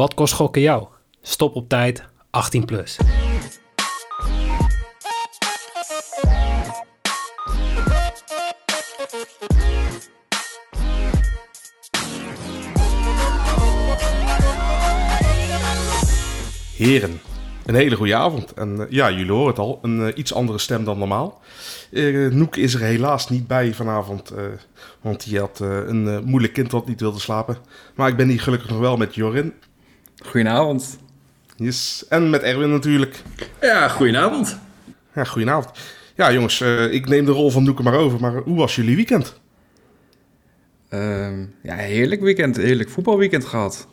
Wat kost gokken jou? Stop op tijd, 18 plus. Heren, een hele goede avond. En eh, ja, jullie horen het al, een eh, iets andere stem dan normaal. Eh, Noek is er helaas niet bij vanavond, want hij had een moeilijk kind wat niet wilde slapen. Maar ik ben hier gelukkig nog wel met Jorin. Goedenavond. Yes. En met Erwin natuurlijk. Ja, goedenavond. Ja, goedenavond. Ja, jongens, eh, ik neem de rol van Noek maar over. Maar hoe was jullie weekend? Ehm, ja, heerlijk weekend. Heerlijk voetbalweekend gehad.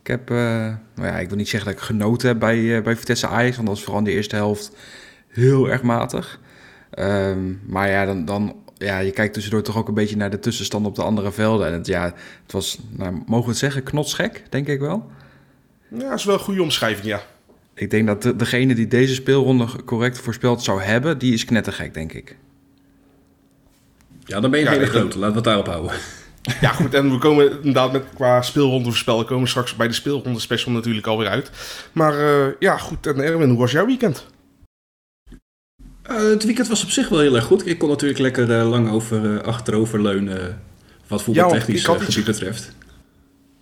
Ik heb, eh, nou ja, ik wil niet zeggen dat ik genoten heb bij, eh, bij Vitesse Ajax, want dat was vooral in de eerste helft heel erg matig. Ehm, maar ja, dan, dan, ja, je kijkt tussendoor toch ook een beetje naar de tussenstand op de andere velden. En het, ja, het was, nou, mogen we het zeggen, knotsgek, denk ik wel. Ja, dat is wel een goede omschrijving, ja. Ik denk dat de- degene die deze speelronde correct voorspeld zou hebben, die is knettergek, denk ik. Ja, dan ben je Ja, hele grote. Laten we het daarop houden. Ja, goed. En we komen inderdaad met qua speelronde voorspellen. komen we straks bij de speelronde special natuurlijk alweer uit. Maar eh, ja, goed. En Erwin, hoe was jouw weekend? Eh, het weekend was op zich wel heel erg goed. Ik kon natuurlijk lekker eh, lang over eh, achterover leunen. Wat voetbaltechnisch iets- gebied betreft.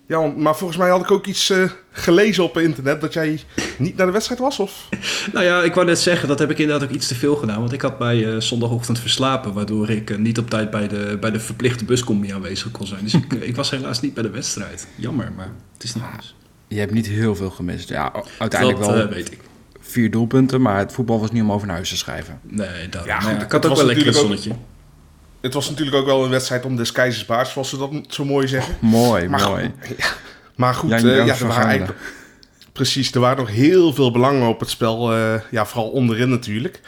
Ja, want- maar volgens mij had ik ook iets eh, gelezen op internet dat jij niet naar de wedstrijd was, of? Nou ja, ik wou net zeggen, dat heb ik inderdaad ook iets te veel gedaan. Want ik had bij eh, zondagochtend verslapen. Waardoor ik eh, niet op tijd bij de, bij de verplichte buscombi aanwezig kon zijn. Dus ik, ik was helaas niet bij de wedstrijd. Jammer, maar het is niet anders. Je hebt niet heel veel gemist. Ja, uiteindelijk dat wel weet ik. vier doelpunten, maar het voetbal was niet om over naar huis te schrijven. Nee, dat, Ja, ja, goed, ik het had ook was wel lekker natuurlijk zonnetje. Het was natuurlijk ook wel een wedstrijd om des keizers baard, zoals ze dat zo mooi zeggen. Mooi, Maar, mooi. maar goed, Jan eh, ja, er waren eigenlijk, precies, er waren nog heel veel belangen op het spel. eh, ja, vooral onderin natuurlijk.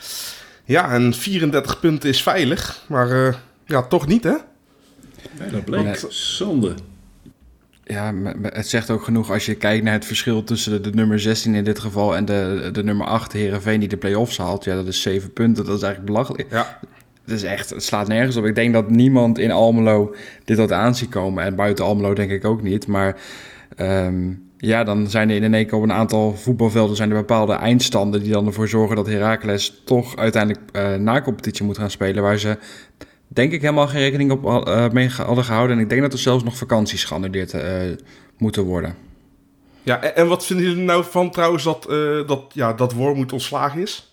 Ja, en 34 punten is veilig, maar eh, ja, toch niet, hè? Ja, dat bleek. Nee. Zonde. Ja, het zegt ook genoeg als je kijkt naar het verschil tussen de, de nummer 16 in dit geval en de, de nummer 8, Herenveen, die de play-offs haalt. Ja, dat is 7 punten. Dat is eigenlijk belachelijk. Ja, Het is echt, het slaat nergens op. Ik denk dat niemand in Almelo dit had aanzien komen. En buiten Almelo denk ik ook niet. Maar ehm, ja, dan zijn er in één keer op een aantal voetbalvelden zijn er bepaalde eindstanden die dan ervoor zorgen dat Heracles toch uiteindelijk eh na competitie moet gaan spelen. Waar ze denk ik helemaal geen rekening op eh, mee hadden gehouden. En ik denk dat er zelfs nog vakanties geannuleerd eh, moeten worden. ja en, wat vinden jullie nou van trouwens dat, dat, ja, dat Wormoed ontslagen is?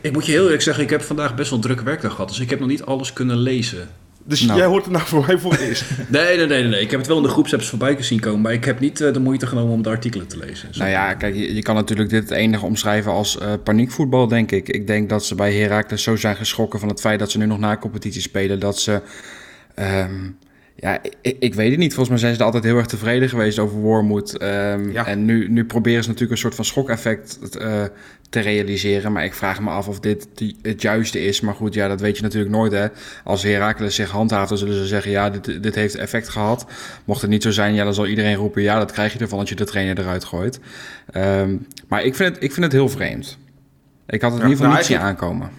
Ik moet je heel eerlijk zeggen, ik heb vandaag best wel een drukke werkdag gehad. Dus ik heb nog niet alles kunnen lezen. Dus Nou. jij hoort er nou voor mij voor het eerst. Nee, nee, nee, nee. Ik heb het wel in de groepsapps voorbij zien komen. Maar ik heb niet eh, de moeite genomen om de artikelen te lezen. Zo. Nou ja, kijk, je, je kan natuurlijk dit het enige omschrijven als eh, paniekvoetbal, denk ik. Ik denk dat ze bij Heracles zo zijn geschrokken van het feit dat ze nu nog na competitie spelen, dat ze... ehm, ja, ik, ik weet het niet. Volgens mij zijn ze er altijd heel erg tevreden geweest over Wormoed. Ehm, Ja. En nu, nu proberen ze natuurlijk een soort van schokeffect eh, te realiseren. Maar ik vraag me af of dit die, het juiste is. Maar goed, ja, dat weet je natuurlijk nooit. Hè. Als Heracles zich handhaaft, dan zullen ze zeggen... ja, dit, dit heeft effect gehad. Mocht het niet zo zijn, ja, dan zal iedereen roepen... ja, dat krijg je ervan als je de trainer eruit gooit. Ehm, maar ik vind, het, ik vind het heel vreemd. Ik had het Ja, in ieder geval nou, niet zien aankomen.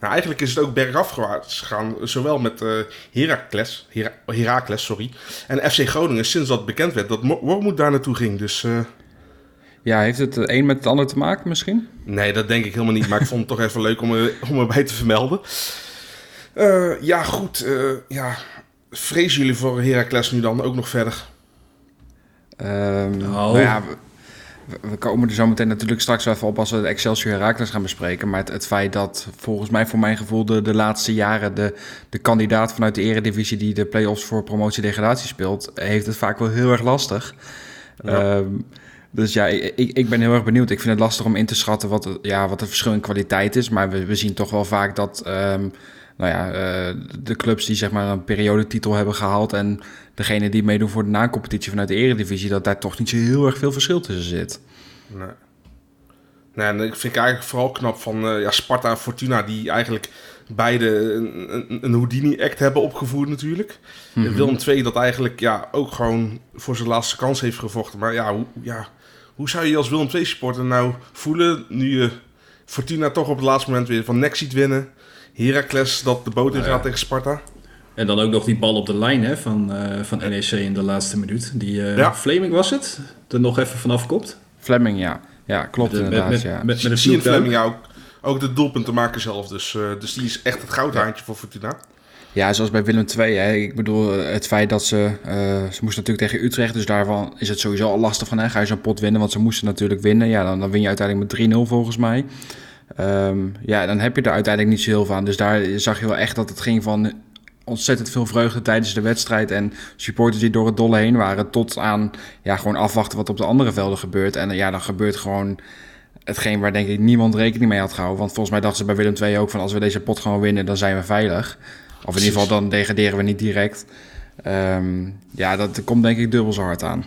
Nou, eigenlijk is het ook bergafwaarts gegaan, zowel met eh Heracles, Hera- Heracles sorry, en FC Groningen sinds dat bekend werd dat Mo- Wormoed daar naartoe ging. Dus eh, Ja, heeft het het een met het ander te maken misschien? nee, dat denk ik helemaal niet, maar ik vond het toch even leuk om, er, om erbij te vermelden. Eh, ja, goed. eh, ja. Vrezen jullie voor Heracles nu dan ook nog verder? Ehm, Nou. nou ja, we, we komen er zo meteen natuurlijk straks wel even op als we de Excelsior Heracles gaan bespreken. Maar het, het feit dat volgens mij voor mijn gevoel de, de laatste jaren de, de kandidaat vanuit de eredivisie die de play-offs voor promotie-degradatie speelt, heeft het vaak wel heel erg lastig. Ja. Ehm, dus ja, ik, ik ben heel erg benieuwd. Ik vind het lastig om in te schatten wat, ja, wat het verschil in kwaliteit is. Maar we, we zien toch wel vaak dat ehm, nou ja, eh, de clubs die zeg maar een periodetitel hebben gehaald... en degene die meedoen voor de na-competitie vanuit de eredivisie... dat daar toch niet zo heel erg veel verschil tussen zit. Nee. Nee, en ik vind ik eigenlijk vooral knap van eh, ja, Sparta en Fortuna, die eigenlijk beide een, een, een Houdini-act hebben opgevoerd natuurlijk. En Willem II dat eigenlijk ja, ook gewoon voor zijn laatste kans heeft gevochten. Maar ja, hoe, ja, hoe zou je je als Willem II supporter nou voelen nu je Fortuna toch op het laatste moment weer van nek ziet winnen? Heracles dat de boot in gaat tegen Sparta? En dan ook nog die bal op de lijn hè, van, eh, van NEC in de laatste minuut. Die eh Ja. Fleming was het, er nog even vanaf kopt. Fleming, ja. Ja, klopt Met, inderdaad, met, ja. met, met een Fleming ook. ja, ook, ook de doelpunten maken zelf. Dus, eh, dus die is echt het goudhaantje voor Fortuna. Ja, zoals bij Willem II. Hè. Ik bedoel, het feit dat ze... eh, ze moesten natuurlijk tegen Utrecht, dus daarvan is het sowieso al lastig van... Hè, ga je zo'n pot winnen, want ze moesten natuurlijk winnen. Ja, dan, dan win je uiteindelijk met 3-0 volgens mij. Ehm, ja, dan heb je er uiteindelijk niet zo heel aan. Dus daar zag je wel echt dat het ging van ontzettend veel vreugde tijdens de wedstrijd. En supporters die door het dolle heen waren tot aan ja, gewoon afwachten wat op de andere velden gebeurt. En ja, dan gebeurt gewoon hetgeen waar denk ik niemand rekening mee had gehouden. Want volgens mij dachten ze bij Willem II ook van als we deze pot gewoon winnen, dan zijn we veilig. Of in ieder geval dan degraderen we niet direct. Ehm, ja, dat komt denk ik dubbel zo hard aan.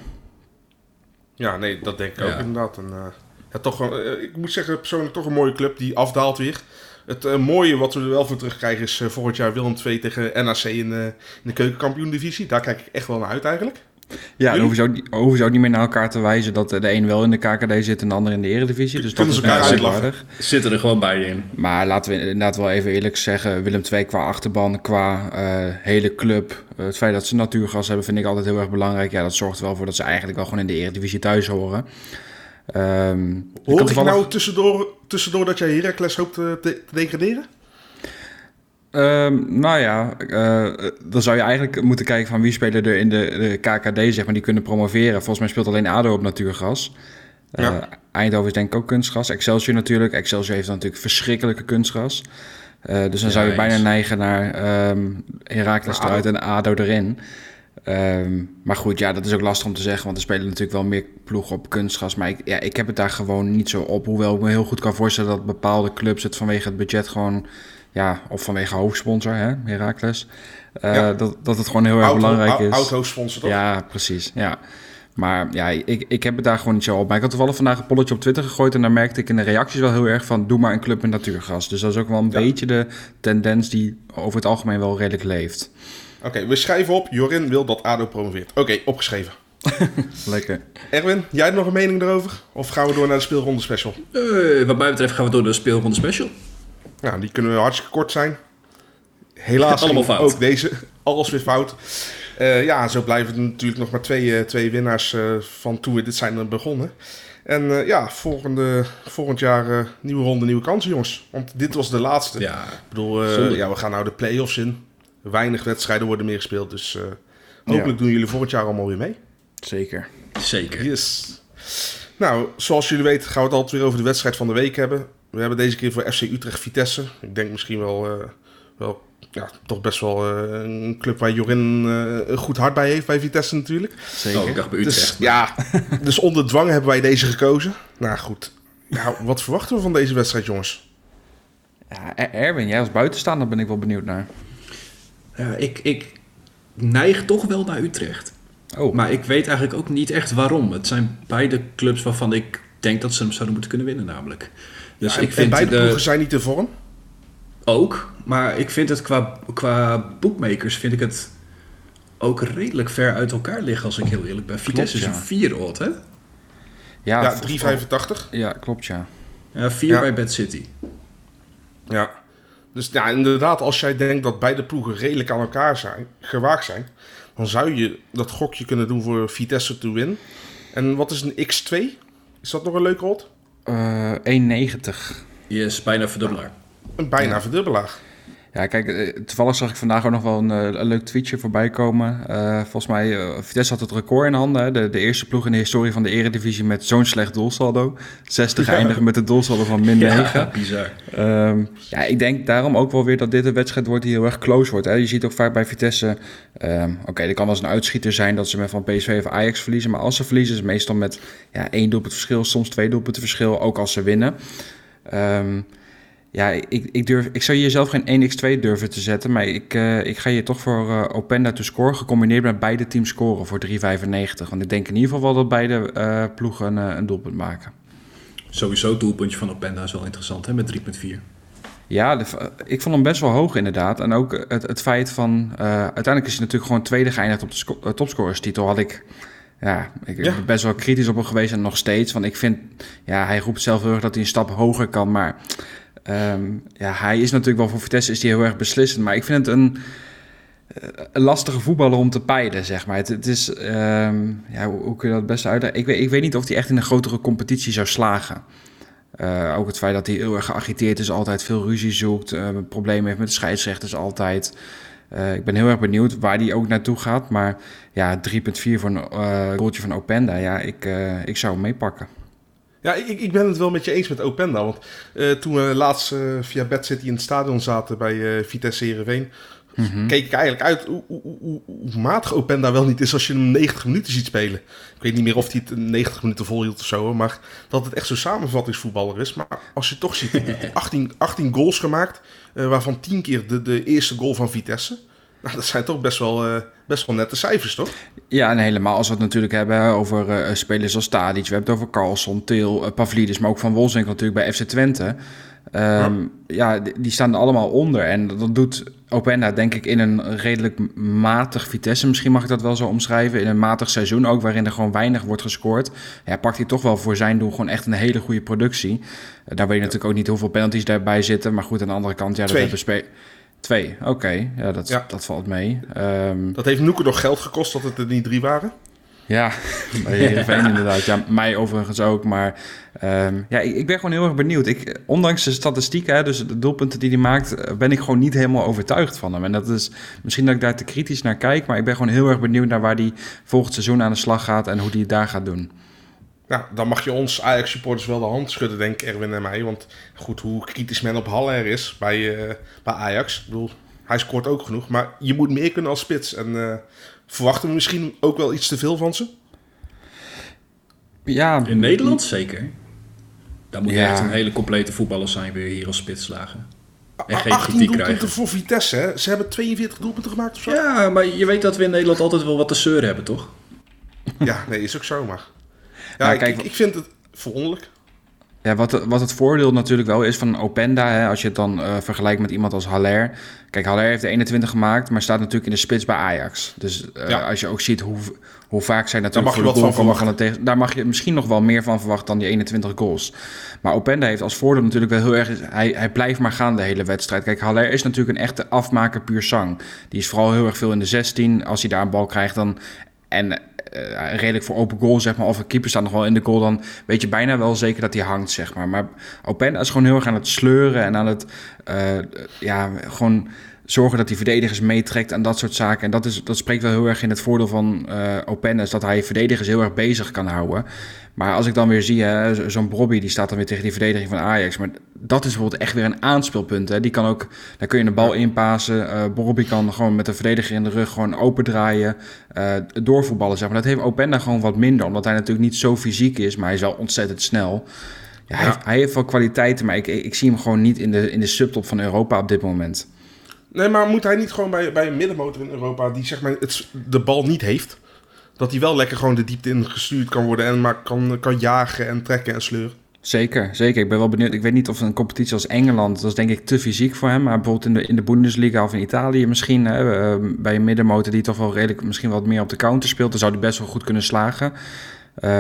Ja, nee, dat denk ik Ja. ook inderdaad. En, eh, ja, toch, wel, eh, ik moet zeggen, persoonlijk toch een mooie club die afdaalt weer. Het eh, mooie wat we er wel voor terugkrijgen is eh, volgend jaar Willem II tegen NAC in, in de keukenkampioen-divisie. Daar kijk ik echt wel naar uit eigenlijk. Ja, dan hoeven ze, ook, niet- hoeven ze ook niet meer naar elkaar te wijzen dat de een wel in de KKD zit en de ander in de eredivisie. Dus dat Kunnen is ze elkaar wel uitlachen. aardig. Zitten er gewoon bij in. Maar laten we inderdaad wel even eerlijk zeggen, Willem II qua achterban, qua eh, hele club. eh, het feit dat ze natuurgas hebben vind ik altijd heel erg belangrijk. Ja, dat zorgt er wel voor dat ze eigenlijk wel gewoon in de eredivisie thuis horen. Ehm, ik Hoor had ik toevallig- nou tussendoor, tussendoor dat jij Heracles hoopt eh, te, te degraderen? Ehm, nou ja, eh, dan zou je eigenlijk moeten kijken van wie spelen er in de, de KKD, zeg maar, die kunnen promoveren. Volgens mij speelt alleen ADO op natuurgas. Eh, Ja. Eindhoven is denk ik ook kunstgas. Excelsior natuurlijk. Excelsior heeft natuurlijk verschrikkelijke kunstgas. Eh, dus dan Ja, zou je bijna eens. neigen naar Heracles Maar eruit en ADO erin. Ehm, maar goed, ja, dat is ook lastig om te zeggen, want er spelen natuurlijk wel meer ploegen op kunstgas. Maar ik, ja, ik heb het daar gewoon niet zo op. Hoewel ik me heel goed kan voorstellen dat bepaalde clubs het vanwege het budget gewoon, ja, of vanwege hoofdsponsor, hè, Heracles, eh, Ja. dat, dat het gewoon heel erg Auto- belangrijk is. Autosponsor toch? Ja, precies. Ja. Maar ja, ik, ik heb het daar gewoon niet zo op. Maar ik had toevallig vandaag een polletje op Twitter gegooid... en daar merkte ik in de reacties wel heel erg van... doe maar een club met natuurgas. Dus dat is ook wel een Ja. beetje de tendens die over het algemeen wel redelijk leeft. Oké, we schrijven op. Jorin wil dat ADO promoveert. Oké, opgeschreven. Lekker. Erwin, jij hebt nog een mening erover? Of gaan we door naar de speelronde special? Eh, wat mij betreft gaan we door de speelronde special. Nou, die kunnen hartstikke kort zijn. Helaas Allemaal ging fout. ook deze. Alles weer fout. Eh, ja, zo blijven er natuurlijk nog maar twee, eh, twee winnaars eh, van toen we dit zijn er begonnen. En eh, ja, volgende, volgend jaar eh, nieuwe ronde, nieuwe kansen, jongens. Want dit was de laatste. Ja, Ik bedoel, eh, ja, we gaan nou de play-offs in. Weinig wedstrijden worden meer gespeeld. Dus eh, hopelijk doen jullie volgend jaar allemaal weer mee. Zeker. zeker. Yes. Nou, zoals jullie weten gaan we het altijd weer over de wedstrijd van de week hebben. We hebben deze keer voor FC Utrecht Vitesse. Ik denk misschien wel, eh, wel ja, toch best wel eh, een club waar Jorin eh, een goed hart bij heeft, bij Vitesse natuurlijk. Zeker. Oh, ik dacht bij Dus, Utrecht. ja, dus onder dwang hebben wij deze gekozen. Nou goed, ja, wat verwachten we van deze wedstrijd jongens? Ja, Er- Erwin, jij als buitenstaander ben ik wel benieuwd naar. Ja, ik, ik neig toch wel naar Utrecht. Oh, Maar ik weet eigenlijk ook niet echt waarom. Het zijn beide clubs waarvan ik denk dat ze hem zouden moeten kunnen winnen namelijk. Dus Ja, ik en, vind en beide de- ploegen zijn niet in vorm. ook, maar ik vind het qua, qua bookmakers vind ik het ook redelijk ver uit elkaar liggen als ik heel eerlijk ben. Vitesse Klopt, is ja. een 4 odd, hè? ja, Ja, v- 3,85. Ja, klopt ja. Ja, 4 Ja. bij Bad City. Ja. Dus ja, inderdaad, als jij denkt dat beide ploegen redelijk aan elkaar zijn, gewaagd zijn, dan zou je dat gokje kunnen doen voor Vitesse to win. En wat is een X2? Is dat nog een leuke rot? Eh 1,90. Yes, bijna verdubbelaar. Een bijna Ja. verdubbelaar. Ja, kijk, eh, toevallig zag ik vandaag ook nog wel een, eh, een leuk tweetje voorbij komen. Eh, volgens mij, eh, Vitesse had het record in handen. Hè? De, de eerste ploeg in de historie van de eredivisie met zo'n slecht doelsaldo. 60 Ja. eindigen met een doelsaldo van min 9. Ja, bizar. Ehm, ja, ik denk daarom ook wel weer dat dit een wedstrijd wordt die heel erg close wordt. Hè? Je ziet ook vaak bij Vitesse, ehm, oké, er kan wel eens een uitschieter zijn dat ze met van PSV of Ajax verliezen. Maar als ze verliezen is het meestal met ja, één doelpunt verschil, soms twee doelpunten verschil, ook als ze winnen. Ehm, ja, ik, ik, durf, ik zou hier zelf geen 1x2 durven te zetten, maar ik, eh, ik ga hier toch voor eh, Openda te scoren, gecombineerd met beide teams scoren voor 3,95. Want ik denk in ieder geval wel dat beide eh, ploegen een, een doelpunt maken. Sowieso het doelpuntje van Openda is wel interessant, hè? Met 3,4. Ja, de- ik vond hem best wel hoog inderdaad. En ook het, het feit van... uiteindelijk is hij natuurlijk gewoon tweede geëindigd op de sco- topscorerstitel. Had ik... Ja, ik Ja. ben best wel kritisch op hem geweest en nog steeds. Want ik vind... Ja, hij roept zelf heel erg dat hij een stap hoger kan. Maar ehm, ja, hij is natuurlijk wel voor Vitesse is hij heel erg beslissend. Maar ik vind het een... een lastige voetballer om te peilen, zeg maar. Het, het is, ehm, ja, hoe, hoe kun je dat het beste uitleggen? Ik weet, ik weet niet of hij echt in een grotere competitie zou slagen. Uh, ook het feit dat hij heel erg geagiteerd is, altijd veel ruzie zoekt, uh, problemen heeft met de scheidsrechters altijd. Ik ben heel erg benieuwd waar hij ook naartoe gaat. Maar ja, 3,4 voor een goaltje van Openda, ja, ik, ik zou hem meepakken. Ja, ik, ik ben het wel met je eens met Openda. Want toen we laatst via Bad City in het stadion zaten bij Vitesse Heerenveen... Mm keek ik eigenlijk uit hoe, hoe, hoe, hoe matig Openda wel niet is als je hem 90 minuten ziet spelen. Ik weet niet meer of hij het 90 minuten volhield of zo, maar dat het echt zo'n samenvattingsvoetballer is. Maar als je toch ziet, 18, 18 goals gemaakt, waarvan 10 keer de, de eerste goal van Vitesse. Nou, dat zijn toch best wel, uh, best wel nette cijfers, toch? Ja, en helemaal als we het natuurlijk hebben over uh, spelers als Stadic. We hebben het over Carlson, Til, Pavlidis, maar ook Van Wolfswinkel natuurlijk bij FC Twente. Um, ja, die, die staan er allemaal onder. En dat doet Openda denk ik in een redelijk matig Vitesse, misschien mag ik dat wel zo omschrijven. In een matig seizoen ook, waarin er gewoon weinig wordt gescoord. Ja, pakt hij toch wel voor zijn doel gewoon echt een hele goede productie. Daar weet je natuurlijk ook niet hoeveel penalties daarbij zitten. Maar goed, aan de andere kant, ja, dat hebben spe Twee, oké. Okay. Ja, dat, ja. dat valt mee. Um, dat heeft Noeke nog geld gekost dat het er niet drie waren? Ja, bij Heerenveen inderdaad. Ja, mij overigens ook. Maar um, ja, ik, ik, ben gewoon heel erg benieuwd. Ik, ondanks de statistieken, hè, dus de doelpunten die hij maakt... eh, ben ik gewoon niet helemaal overtuigd van hem. En dat is misschien dat ik daar te kritisch naar kijk... maar ik ben gewoon heel erg benieuwd naar waar hij volgend seizoen aan de slag gaat... en hoe hij het daar gaat doen. Nou, dan mag je ons Ajax-supporters wel de hand schudden, denk ik, Erwin en mij. Want goed, hoe kritisch men op Haller is bij, uh, bij Ajax. Ik bedoel, hij scoort ook genoeg. Maar je moet meer kunnen als spits. En uh, verwachten we misschien ook wel iets te veel van ze? Ja. In Nederland zeker. Daar moet ja. echt een hele complete voetballer zijn weer hier als spitslagen. En geen 18 kritiek doelpunten krijgen. voor Vitesse, hè? Ze hebben 42 doelpunten gemaakt of zo? Ja, maar je weet dat we in Nederland altijd wel wat te zeuren hebben, toch? Ja, nee, is ook zo, maar... Ja, nou, kijk, ik, ik vind het verwonderlijk. Ja, wat, wat het voordeel natuurlijk wel is van Openda, hè, als je het dan uh, vergelijkt met iemand als Haller. Kijk, Haller heeft de 21 gemaakt, maar staat natuurlijk in de spits bij Ajax. Dus uh, ja. als je ook ziet hoe, hoe vaak zij natuurlijk daar mag je wat van tegen, daar mag je misschien nog wel meer van verwachten dan die 21 goals. Maar Openda heeft als voordeel natuurlijk wel heel erg, hij, hij blijft maar gaan de hele wedstrijd. Kijk, Haller is natuurlijk een echte afmaker puur zang. Die is vooral heel erg veel in de 16. Als hij daar een bal krijgt, dan en redelijk voor open goal, zeg maar, of een keeper staat nog wel in de goal, dan weet je bijna wel zeker dat hij hangt, zeg maar. Maar Openda is gewoon heel erg aan het sleuren en aan het, uh, ja, gewoon zorgen dat hij verdedigers meetrekt en dat soort zaken. En dat, is, dat spreekt wel heel erg in het voordeel van uh, Openda, is dat hij verdedigers heel erg bezig kan houden. Maar als ik dan weer zie, zo'n Brobby, die staat dan weer tegen die verdediging van Ajax. Maar dat is bijvoorbeeld echt weer een aanspeelpunt. Hè. Die kan ook, daar kun je een bal inpassen. Uh, Brobby kan gewoon met de verdediger in de rug gewoon open draaien. Uh, doorvoetballen, zeg maar. Dat heeft Openda gewoon wat minder, omdat hij natuurlijk niet zo fysiek is. Maar hij is wel ontzettend snel. Ja, hij, ja. Heeft, hij, heeft, wel kwaliteiten, maar ik, ik, zie hem gewoon niet in de, in de subtop van Europa op dit moment. Nee, maar moet hij niet gewoon bij, bij een middenmotor in Europa die zeg maar het, de bal niet heeft? Dat hij wel lekker gewoon de diepte in gestuurd kan worden en maar kan, kan jagen en trekken en sleuren. Zeker, zeker. Ik ben wel benieuwd. Ik weet niet of een competitie als Engeland, dat is denk ik te fysiek voor hem. Maar bijvoorbeeld in de, in de Bundesliga of in Italië misschien, hè, uh, bij een middenmotor die toch wel redelijk misschien wat meer op de counter speelt, dan zou hij best wel goed kunnen slagen. Uh,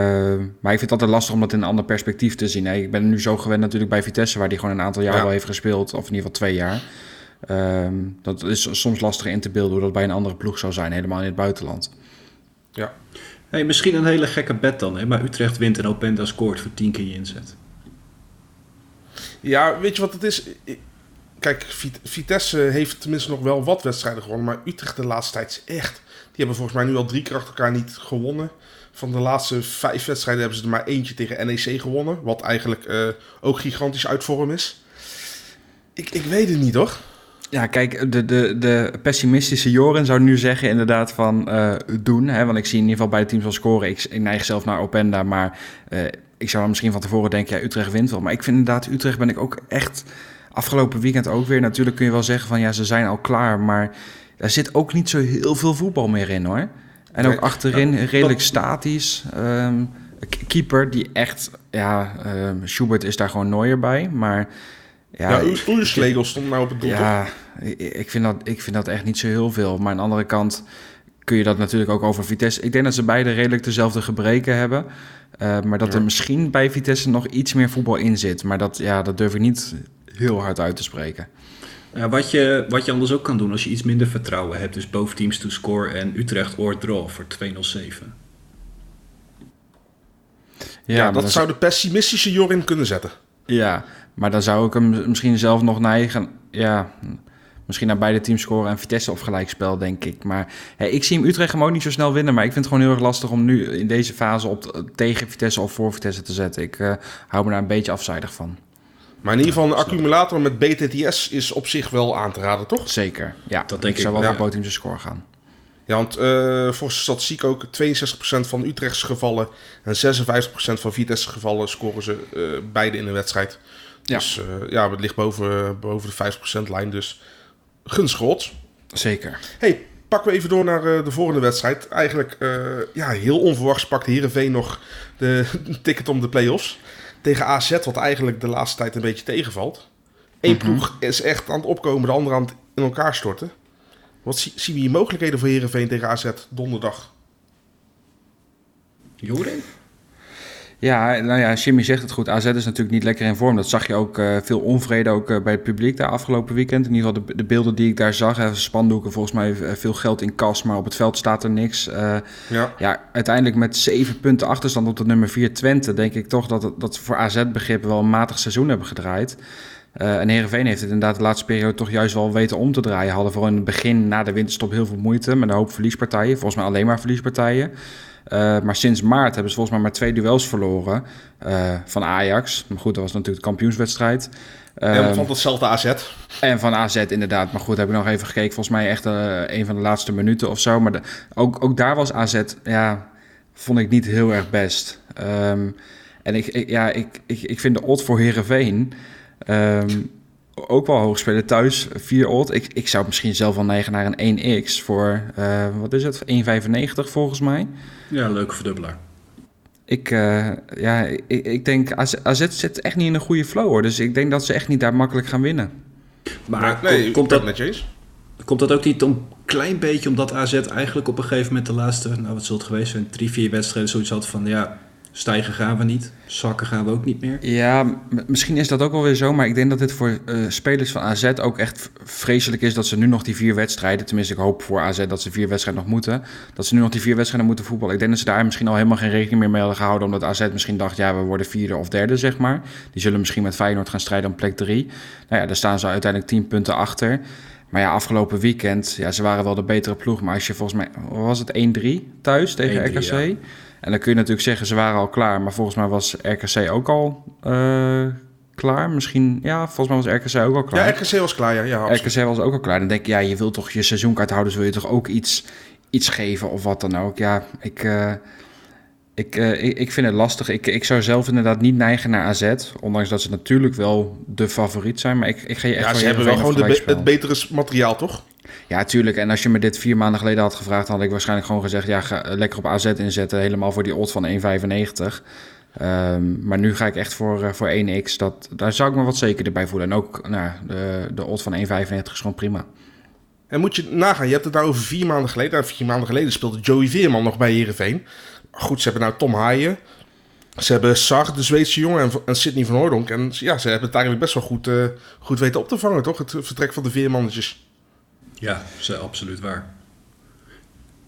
maar ik vind het altijd lastig om dat in een ander perspectief te zien. Hè. Ik ben nu zo gewend natuurlijk bij Vitesse, waar hij gewoon een aantal jaar ja. wel heeft gespeeld, of in ieder geval twee jaar. Uh, dat is soms lastiger in te beelden hoe dat bij een andere ploeg zou zijn, helemaal in het buitenland. Ja. Hey, misschien een hele gekke bet dan, hè? maar Utrecht wint en Openda scoort voor 10 keer je inzet. Ja, weet je wat het is? Kijk, Vitesse heeft tenminste nog wel wat wedstrijden gewonnen, maar Utrecht de laatste tijd is echt... Die hebben volgens mij nu al drie keer achter elkaar niet gewonnen. Van de laatste vijf wedstrijden hebben ze er maar eentje tegen NEC gewonnen. Wat eigenlijk uh, ook gigantisch uit vorm is. Ik, ik weet het niet hoor. Ja, kijk, de, de, de pessimistische Joren zou nu zeggen inderdaad van uh, doen. Hè? Want ik zie in ieder geval bij de teams wel scoren. Ik, ik neig zelf naar Openda, maar uh, ik zou dan misschien van tevoren denken... ja, Utrecht wint wel. Maar ik vind inderdaad, Utrecht ben ik ook echt... afgelopen weekend ook weer. Natuurlijk kun je wel zeggen van ja, ze zijn al klaar. Maar er zit ook niet zo heel veel voetbal meer in hoor. En ook achterin ja, redelijk statisch. Um, keeper die echt... Ja, um, Schubert is daar gewoon nooier bij, maar... Ja, ja Oerslegel stond nou op het doel. Ja, ik vind, dat, ik vind dat echt niet zo heel veel. Maar aan de andere kant kun je dat natuurlijk ook over Vitesse. Ik denk dat ze beide redelijk dezelfde gebreken hebben. Uh, maar dat ja. er misschien bij Vitesse nog iets meer voetbal in zit. Maar dat, ja, dat durf ik niet heel hard uit te spreken. Ja, wat, je, wat je anders ook kan doen als je iets minder vertrouwen hebt, dus boven teams to score en Utrecht or draw voor 207. Ja, maar dat zou de pessimistische Jorin kunnen zetten. Ja, maar dan zou ik hem misschien zelf nog neigen. Ja, misschien naar beide teams scoren en Vitesse of gelijkspel, denk ik. Maar hè, ik zie hem Utrecht gewoon niet zo snel winnen. Maar ik vind het gewoon heel erg lastig om nu in deze fase op, tegen Vitesse of voor Vitesse te zetten. Ik eh, hou me daar een beetje afzijdig van. Maar in ieder geval een accumulator met BTTS is op zich wel aan te raden, toch? Zeker, ja. Dat denk ik zou ik wel both teams de score gaan. Ja, want eh volgens de statistiek ook 62% van Utrechtse gevallen en 56% van Vitesse gevallen scoren ze eh, beide in een wedstrijd. Ja. Dus eh, ja, het ligt boven, boven de 5% lijn, dus odds. Zeker. Hey, pakken we even door naar eh, de volgende wedstrijd. Eigenlijk, eh, ja, heel onverwachts pakt Heerenveen nog de ticket om de play-offs. Tegen AZ, wat eigenlijk de laatste tijd een beetje tegenvalt. Eén Mhm. ploeg is echt aan het opkomen, de andere aan het in elkaar storten. Wat zie- zien we hier mogelijkheden voor Heerenveen tegen AZ donderdag? Jorin? Ja, nou ja, Jimmy zegt het goed. AZ is natuurlijk niet lekker in vorm. Dat zag je ook eh, veel onvrede ook eh, bij het publiek daar afgelopen weekend. In ieder geval de, de beelden die ik daar zag. Hè, spandoeken, volgens mij eh, veel geld in kas, maar op het veld staat er niks. Ja, ja, uiteindelijk met zeven punten achterstand op de nummer 4 Twente... denk ik toch dat, dat ze voor AZ-begrip wel een matig seizoen hebben gedraaid. En Heerenveen heeft het inderdaad de laatste periode toch juist wel weten om te draaien. Hadden vooral in het begin, na de winterstop, heel veel moeite met een hoop verliespartijen. Volgens mij alleen maar verliespartijen. Eh, maar sinds maart hebben ze volgens mij maar twee duels verloren eh, van Ajax. Maar goed, dat was natuurlijk de kampioenswedstrijd. en Ehm, van hetzelfde AZ. en van AZ inderdaad. Maar goed, heb ik nog even gekeken. Volgens mij echt eh, een van de laatste minuten of zo. Maar de- ook, ook daar was AZ, ja, vond ik niet heel erg best. Ehm, en ik, ik- ja, ik, ik, ik vind de odd voor Herenveen ook wel hoog spelen. Thuis 4 odd. Ik, ik zou misschien zelf wel neigen naar een 1x voor, eh, wat is het, 1,95 volgens mij. Ja, leuke verdubbelaar. Ik, eh, ja, ik, ik denk, AZ, AZ zit echt niet in een goede flow hoor. Dus ik denk dat ze echt niet daar makkelijk gaan winnen. Maar nee, komt, dat, met je eens. komt dat ook niet een klein beetje omdat AZ eigenlijk op een gegeven moment de laatste, nou wat zal het geweest zijn, drie, vier wedstrijden zoiets had van ja, stijgen gaan we niet, zakken gaan we ook niet meer. Ja, misschien is dat ook wel weer zo. Maar ik denk dat dit voor eh, spelers van AZ ook echt vreselijk is dat ze nu nog die vier wedstrijden. Tenminste, ik hoop voor AZ dat ze vier wedstrijden nog moeten. Dat ze nu nog die vier wedstrijden moeten voetballen. Ik denk dat ze daar misschien al helemaal geen rekening meer mee hadden gehouden. Omdat AZ misschien dacht, ja, we worden vierde of derde, zeg maar. Die zullen misschien met Feyenoord gaan strijden om plek drie. Nou ja, daar staan ze uiteindelijk tien punten achter. Maar ja, afgelopen weekend, ja, ze waren wel de betere ploeg. Maar als je volgens mij, was het 1-3 thuis tegen 1-3, RKC? ja. En dan kun je natuurlijk zeggen, ze waren al klaar. Maar volgens mij was RKC ook al eh, klaar. Misschien, ja, volgens mij was RKC ook al klaar. Ja, RKC was klaar, ja. ja absoluut. RKC was ook al klaar. Dan denk je, ja, je wilt toch je seizoenkaart houden, dus wil je toch ook iets, iets geven of wat dan ook. Ja, ik, eh, ik, eh, ik, ik vind het lastig. Ik, ik zou zelf inderdaad niet neigen naar AZ. Ondanks dat ze natuurlijk wel de favoriet zijn. Maar ik, ik ga je echt Ja, ze hebben wel gewoon be- het betere materiaal, toch? Ja, tuurlijk. En als je me dit vier maanden geleden had gevraagd, had ik waarschijnlijk gewoon gezegd: ja, ga lekker op AZ inzetten. Helemaal voor die odd van 1,95. Ehm, maar nu ga ik echt voor, eh, voor 1x. Dat, daar zou ik me wat zekerder bij voelen. En ook nou, de, de odd van 1,95 is gewoon prima. En moet je nagaan, je hebt het daar over vier maanden geleden. Nou, vier maanden geleden speelde Joey Veerman nog bij Heerenveen. Goed, ze hebben nou Tom Haaien. Ze hebben Sar, de Zweedse jongen, en, en Sidney van Hooydonk. En ja, ze hebben het eigenlijk best wel goed, eh, goed weten op te vangen, toch? Het vertrek van de Veermannetjes. Ja, dat is absoluut waar.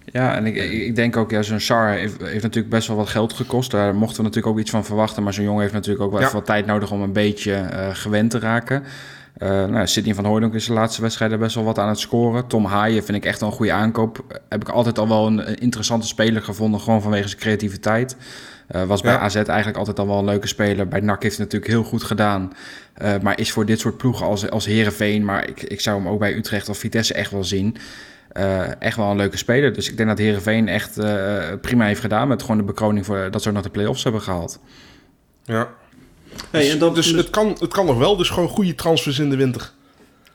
Ja, en ik, ik denk ook, ja, zo'n Sar heeft, heeft natuurlijk best wel wat geld gekost. Daar mochten we natuurlijk ook iets van verwachten. Maar zo'n jongen heeft natuurlijk ook wel Ja. even wat tijd nodig om een beetje eh, gewend te raken. Eh nou, Sidney van Hooydonk is de laatste wedstrijden best wel wat aan het scoren. Tom Haaien vind ik echt wel een goede aankoop. Heb ik altijd al wel een, een interessante speler gevonden, gewoon vanwege zijn creativiteit. Eh, was bij Ja. AZ eigenlijk altijd al wel een leuke speler. Bij NAC heeft het natuurlijk heel goed gedaan. Eh, maar is voor dit soort ploegen als, als Heerenveen... maar ik, ik zou hem ook bij Utrecht of Vitesse echt wel zien... Eh, echt wel een leuke speler. Dus ik denk dat Heerenveen echt eh, prima heeft gedaan... met gewoon de bekroning voor, dat ze ook nog de play-offs hebben gehaald. Ja. Hey, dus en dan, dus het, kan, het kan nog wel, dus gewoon goede transfers in de winter.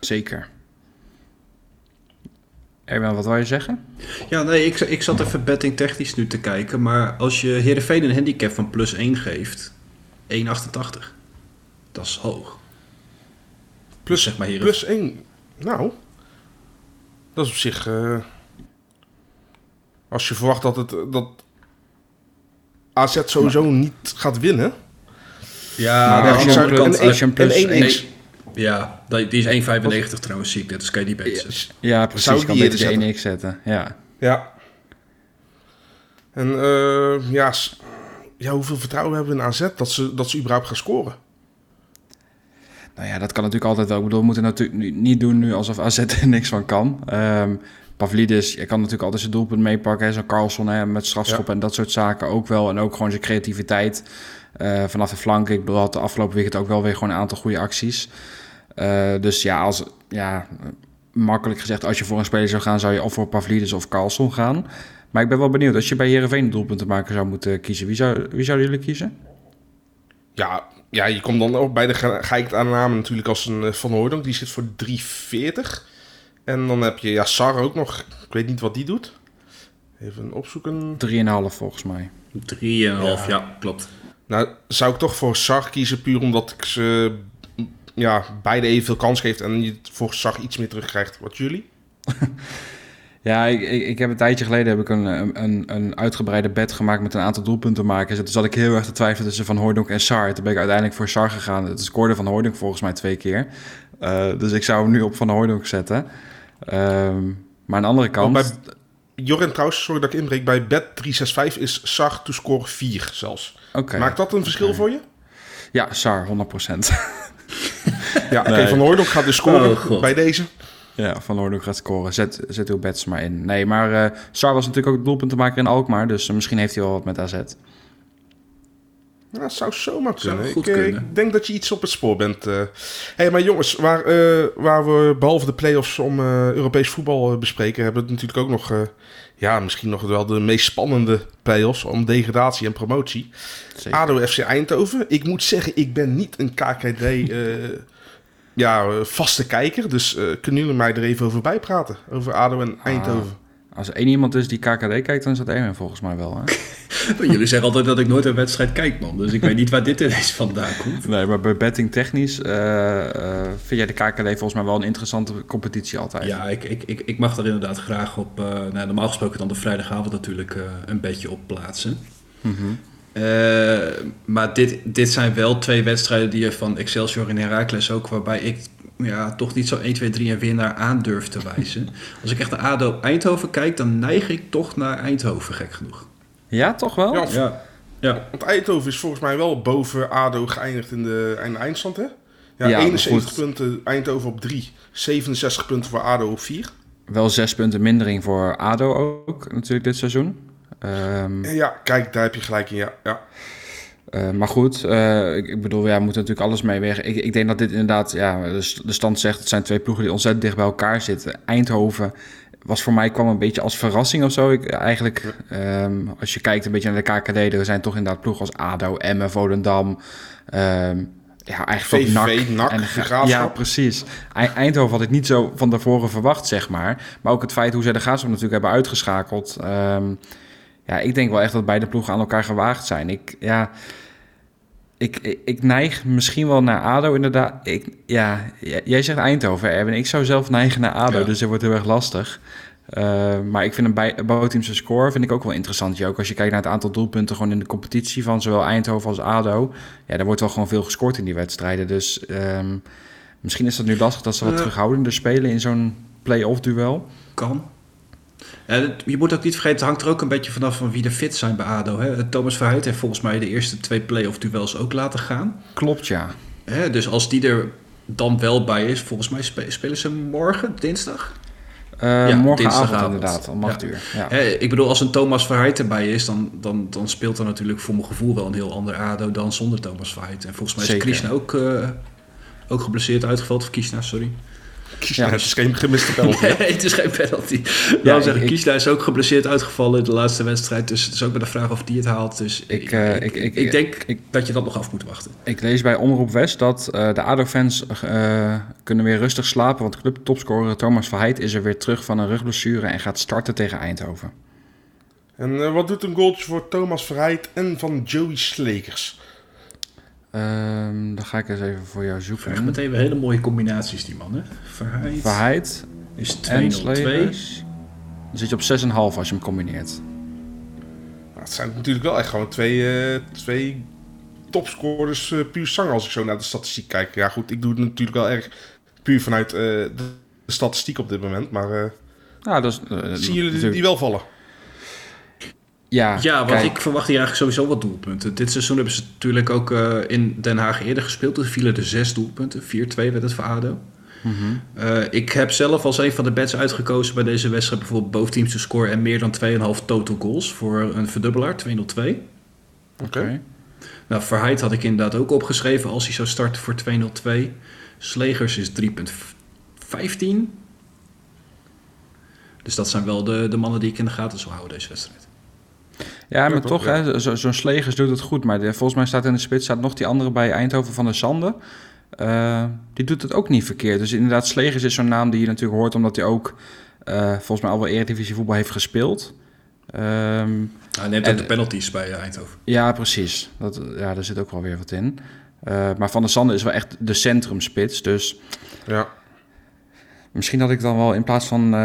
Zeker. Erwin, wat wil je zeggen? Ja, nee, ik, ik zat even betting technisch nu te kijken. Maar als je Heerenveen een handicap van plus 1 geeft, 1,88. Dat is hoog. Plus, Zeg maar Heerenveen. plus één. Nou, dat is op zich... eh, als je verwacht dat, het, dat AZ sowieso niet gaat winnen... Ja, Maar als je de een plus- kant... als je een plus een één- 1x. Ja, die die is 1,95 trouwens, zie ik net. Dus kan je die beter zetten. Ja, precies. Zou Ik kan die beter eerder de 1x zetten. Ja. Ja. En eh, ja, ja, hoeveel vertrouwen hebben we in AZ dat ze, dat ze überhaupt gaan scoren? Nou ja, dat kan natuurlijk altijd wel. Ik bedoel, we moeten natuurlijk niet doen nu alsof AZ er niks van kan. Ehm Pavlidis, je kan natuurlijk altijd zijn doelpunt meepakken. hè, Zo'n Carlson hè, met strafschoppen en dat soort zaken ook wel. En ook gewoon zijn creativiteit eh, vanaf de flank. Ik bedoel, had de afgelopen weekend ook wel weer gewoon een aantal goede acties. Eh, dus ja, als, ja, makkelijk gezegd, als je voor een speler zou gaan, zou je of voor Pavlidis of Carlson gaan. Maar ik ben wel benieuwd, als je bij Heerenveen een doelpuntenmaker zou moeten kiezen, wie, zou, wie zouden jullie kiezen? Ja, ja, je komt dan ook bij de ge- geëikte aanname natuurlijk als een eh, Van Hooydonk. Die zit voor 3,40. En dan heb je ja, Sar ook nog. Ik weet niet wat die doet. Even opzoeken. 3,5 volgens mij. 3,5, ja. klopt. Nou, zou ik toch voor Sar kiezen, puur omdat ik ze ja, beide evenveel kans geeft en je voor Sar iets meer terugkrijgt. Wat jullie? Ja, ik, ik, ik heb een tijdje geleden heb ik een, een, een uitgebreide bed gemaakt met een aantal doelpuntenmakers. En toen zat ik heel erg te twijfelen tussen Van Hooydonk en Sar. Toen ben ik uiteindelijk voor Sar gegaan. Het scoorde Van Hooydonk volgens mij twee keer. Eh, dus ik zou hem nu op Van Hooydonk zetten. Ehm, maar aan de andere kant... Oh, bij Joren trouwens, sorry dat ik inbreek, bij bet 365 is Sar to score 4 zelfs. Oké. Maakt dat een verschil voor je? Ja, Sar, 100%. Ja, oké, Nee. Van Hooydonk gaat dus scoren Oh, God. bij deze. ja, Van Hooydonk gaat scoren. Zet, zet uw bets maar in. Nee, maar eh Sar was natuurlijk ook doelpuntenmaker in Alkmaar. Dus misschien heeft hij wel wat met AZ. Ja, dat zou zomaar Zou kunnen. goed ik, eh, kunnen. ik denk dat je iets op het spoor bent. eh. hey, maar jongens, waar, eh, waar we behalve de play-offs om Europees voetbal bespreken, hebben we natuurlijk ook nog, ja, misschien nog wel de meest spannende play-offs om degradatie en promotie. Zeker. ADO FC Eindhoven. Ik moet zeggen, ik ben niet een KKD ja, vaste kijker, dus kunnen jullie mij er even over bijpraten? Over ADO en Eindhoven. Als er één iemand is die KKD kijkt, dan is dat Erwin volgens mij wel. Hè? Jullie zeggen altijd dat ik nooit een wedstrijd kijk, man. Dus ik weet niet waar dit ineens vandaan komt. Nee, maar bij betting technisch eh, eh, vind jij de KKD volgens mij wel een interessante competitie altijd. Ja, ik, ik, ik, ik mag daar inderdaad graag op, eh, nou, normaal gesproken dan de vrijdagavond natuurlijk een beetje op plaatsen. Mhm. Maar dit, dit zijn wel twee wedstrijden die je van Excelsior en Heracles ook, waarbij ik ja, toch niet zo 1, 2, 3 en winnaar aan durf te wijzen. Als ik echt naar ADO Eindhoven kijk, dan neig ik toch naar Eindhoven, gek genoeg. Ja, toch wel? Ja, Ja, ja. Want Eindhoven is volgens mij wel boven ADO geëindigd in de, in de eindstand, hè? Ja, Ja, 71 goed. punten Eindhoven op 3. 67 punten voor ADO op 4. Wel zes punten mindering voor ADO ook natuurlijk dit seizoen. Ehm, ja, kijk, daar heb je gelijk in, ja. ja. Eh, maar goed, eh, ik, ik bedoel, ja, we moeten natuurlijk alles meewegen. Ik, ik denk dat dit inderdaad, ja, de, st- de stand zegt, het zijn twee ploegen die ontzettend dicht bij elkaar zitten. Eindhoven was voor mij kwam een beetje als verrassing of zo. Ik, eigenlijk, ehm, als je kijkt een beetje naar de KKD, er zijn toch inderdaad ploegen als ADO, Emmen, Volendam. ehm, ja, eigenlijk ook VVV, NAC, en Graafschap. Ja, precies. Eindhoven had ik niet zo van tevoren verwacht, zeg maar. Maar ook het feit hoe zij de Graafschap natuurlijk hebben uitgeschakeld. ehm, ja, ik denk wel echt dat beide ploegen aan elkaar gewaagd zijn. Ik, ja, ik, ik, ik neig misschien wel naar ADO inderdaad. Ik, ja, jij zegt Eindhoven, Erwin. Ik zou zelf neigen naar ADO, Ja. dus dat wordt heel erg lastig. Eh, maar ik vind een bij- bouwteamse score vind ik ook wel interessant. Ja, ook als je kijkt naar het aantal doelpunten gewoon in de competitie van zowel Eindhoven als ADO. Ja, daar wordt wel gewoon veel gescoord in die wedstrijden. Dus ehm, misschien is dat nu lastig dat ze wat terughoudender spelen in zo'n play-off duel. Kan. Ja, je moet ook niet vergeten, het hangt er ook een beetje vanaf van wie er fit zijn bij ADO. Hè. Thomas Verheid heeft volgens mij de eerste twee play-off duels ook laten gaan. Klopt, ja. Hè, dus als die er dan wel bij is, volgens mij spe- spelen ze morgen, dinsdag. Eh, Ja, morgenavond inderdaad, om 8 Ja. uur. Ja. Hè, ik bedoel, als een Thomas Verheid erbij is, dan, dan, dan speelt er natuurlijk voor mijn gevoel wel een heel ander ADO dan zonder Thomas Verheid. En volgens mij is Zeker. Krishna ook, eh, ook geblesseerd uitgevallen. Of Krishna, sorry. Ja. het is geen gemiste penalty. Nee, het is geen penalty. Ja, Ja, zeggen, is ook geblesseerd uitgevallen in de laatste wedstrijd. Dus het is ook bij de vraag of die het haalt. Dus Ik, ik, eh, ik, ik- ik, ik- denk ik- dat je dat nog af moet wachten. Ik lees bij Omroep West dat eh, de ADO-fans eh, kunnen weer rustig slapen... want clubtopscorer Thomas Verheid is er weer terug van een rugblessure... en gaat starten tegen Eindhoven. En wat doet een goaltje voor Thomas Verheid en van Joey Slekers? Ehm, dan ga ik eens even voor jou Vraag zoeken. meteen weer hele mooie combinaties, die man. Hè? Verheid Verheid is en 202. Slegers. Dan zit je op 6,5 als je hem combineert. Nou, het zijn natuurlijk wel echt gewoon twee, eh, twee topscorers uh, puur zang als ik zo naar de statistiek kijk. Ja goed, ik doe het natuurlijk wel erg puur vanuit uh, de, de, statistiek op dit moment. Maar uh, ja, dat is, zien jullie die, die wel vallen? Ja, ja want ik verwacht hier eigenlijk sowieso wat doelpunten. Dit seizoen hebben ze natuurlijk ook uh, in Den Haag eerder gespeeld. Toen vielen er zes doelpunten. 4-2 werd het voor ADO. Mm -hmm. uh, ik heb zelf als een van de bets uitgekozen bij deze wedstrijd... bijvoorbeeld boventeams te scoren en meer dan 2,5 total goals... voor een verdubbelaar, 202. Oké. Okay. Nou, Verheid had ik inderdaad ook opgeschreven als hij zou starten voor 202. Slegers is 3,15. Dus dat zijn wel de, de mannen die ik in de gaten zal houden deze wedstrijd. Ja, maar toch, ja. zo'n zo Slegers doet het goed. Maar de, volgens mij staat in de spits staat nog die andere bij Eindhoven van de Sande. Uh, die doet het ook niet verkeerd. Dus inderdaad, Slegers is zo'n naam die je natuurlijk hoort... omdat hij ook uh, volgens mij al wel Eredivisie voetbal heeft gespeeld. Um, hij neemt ook de penalties bij Eindhoven. Ja, precies. Dat, ja, daar zit ook wel weer wat in. Uh, maar Van der Sande is wel echt de centrumspits. Dus ja. misschien dat ik dan wel in plaats van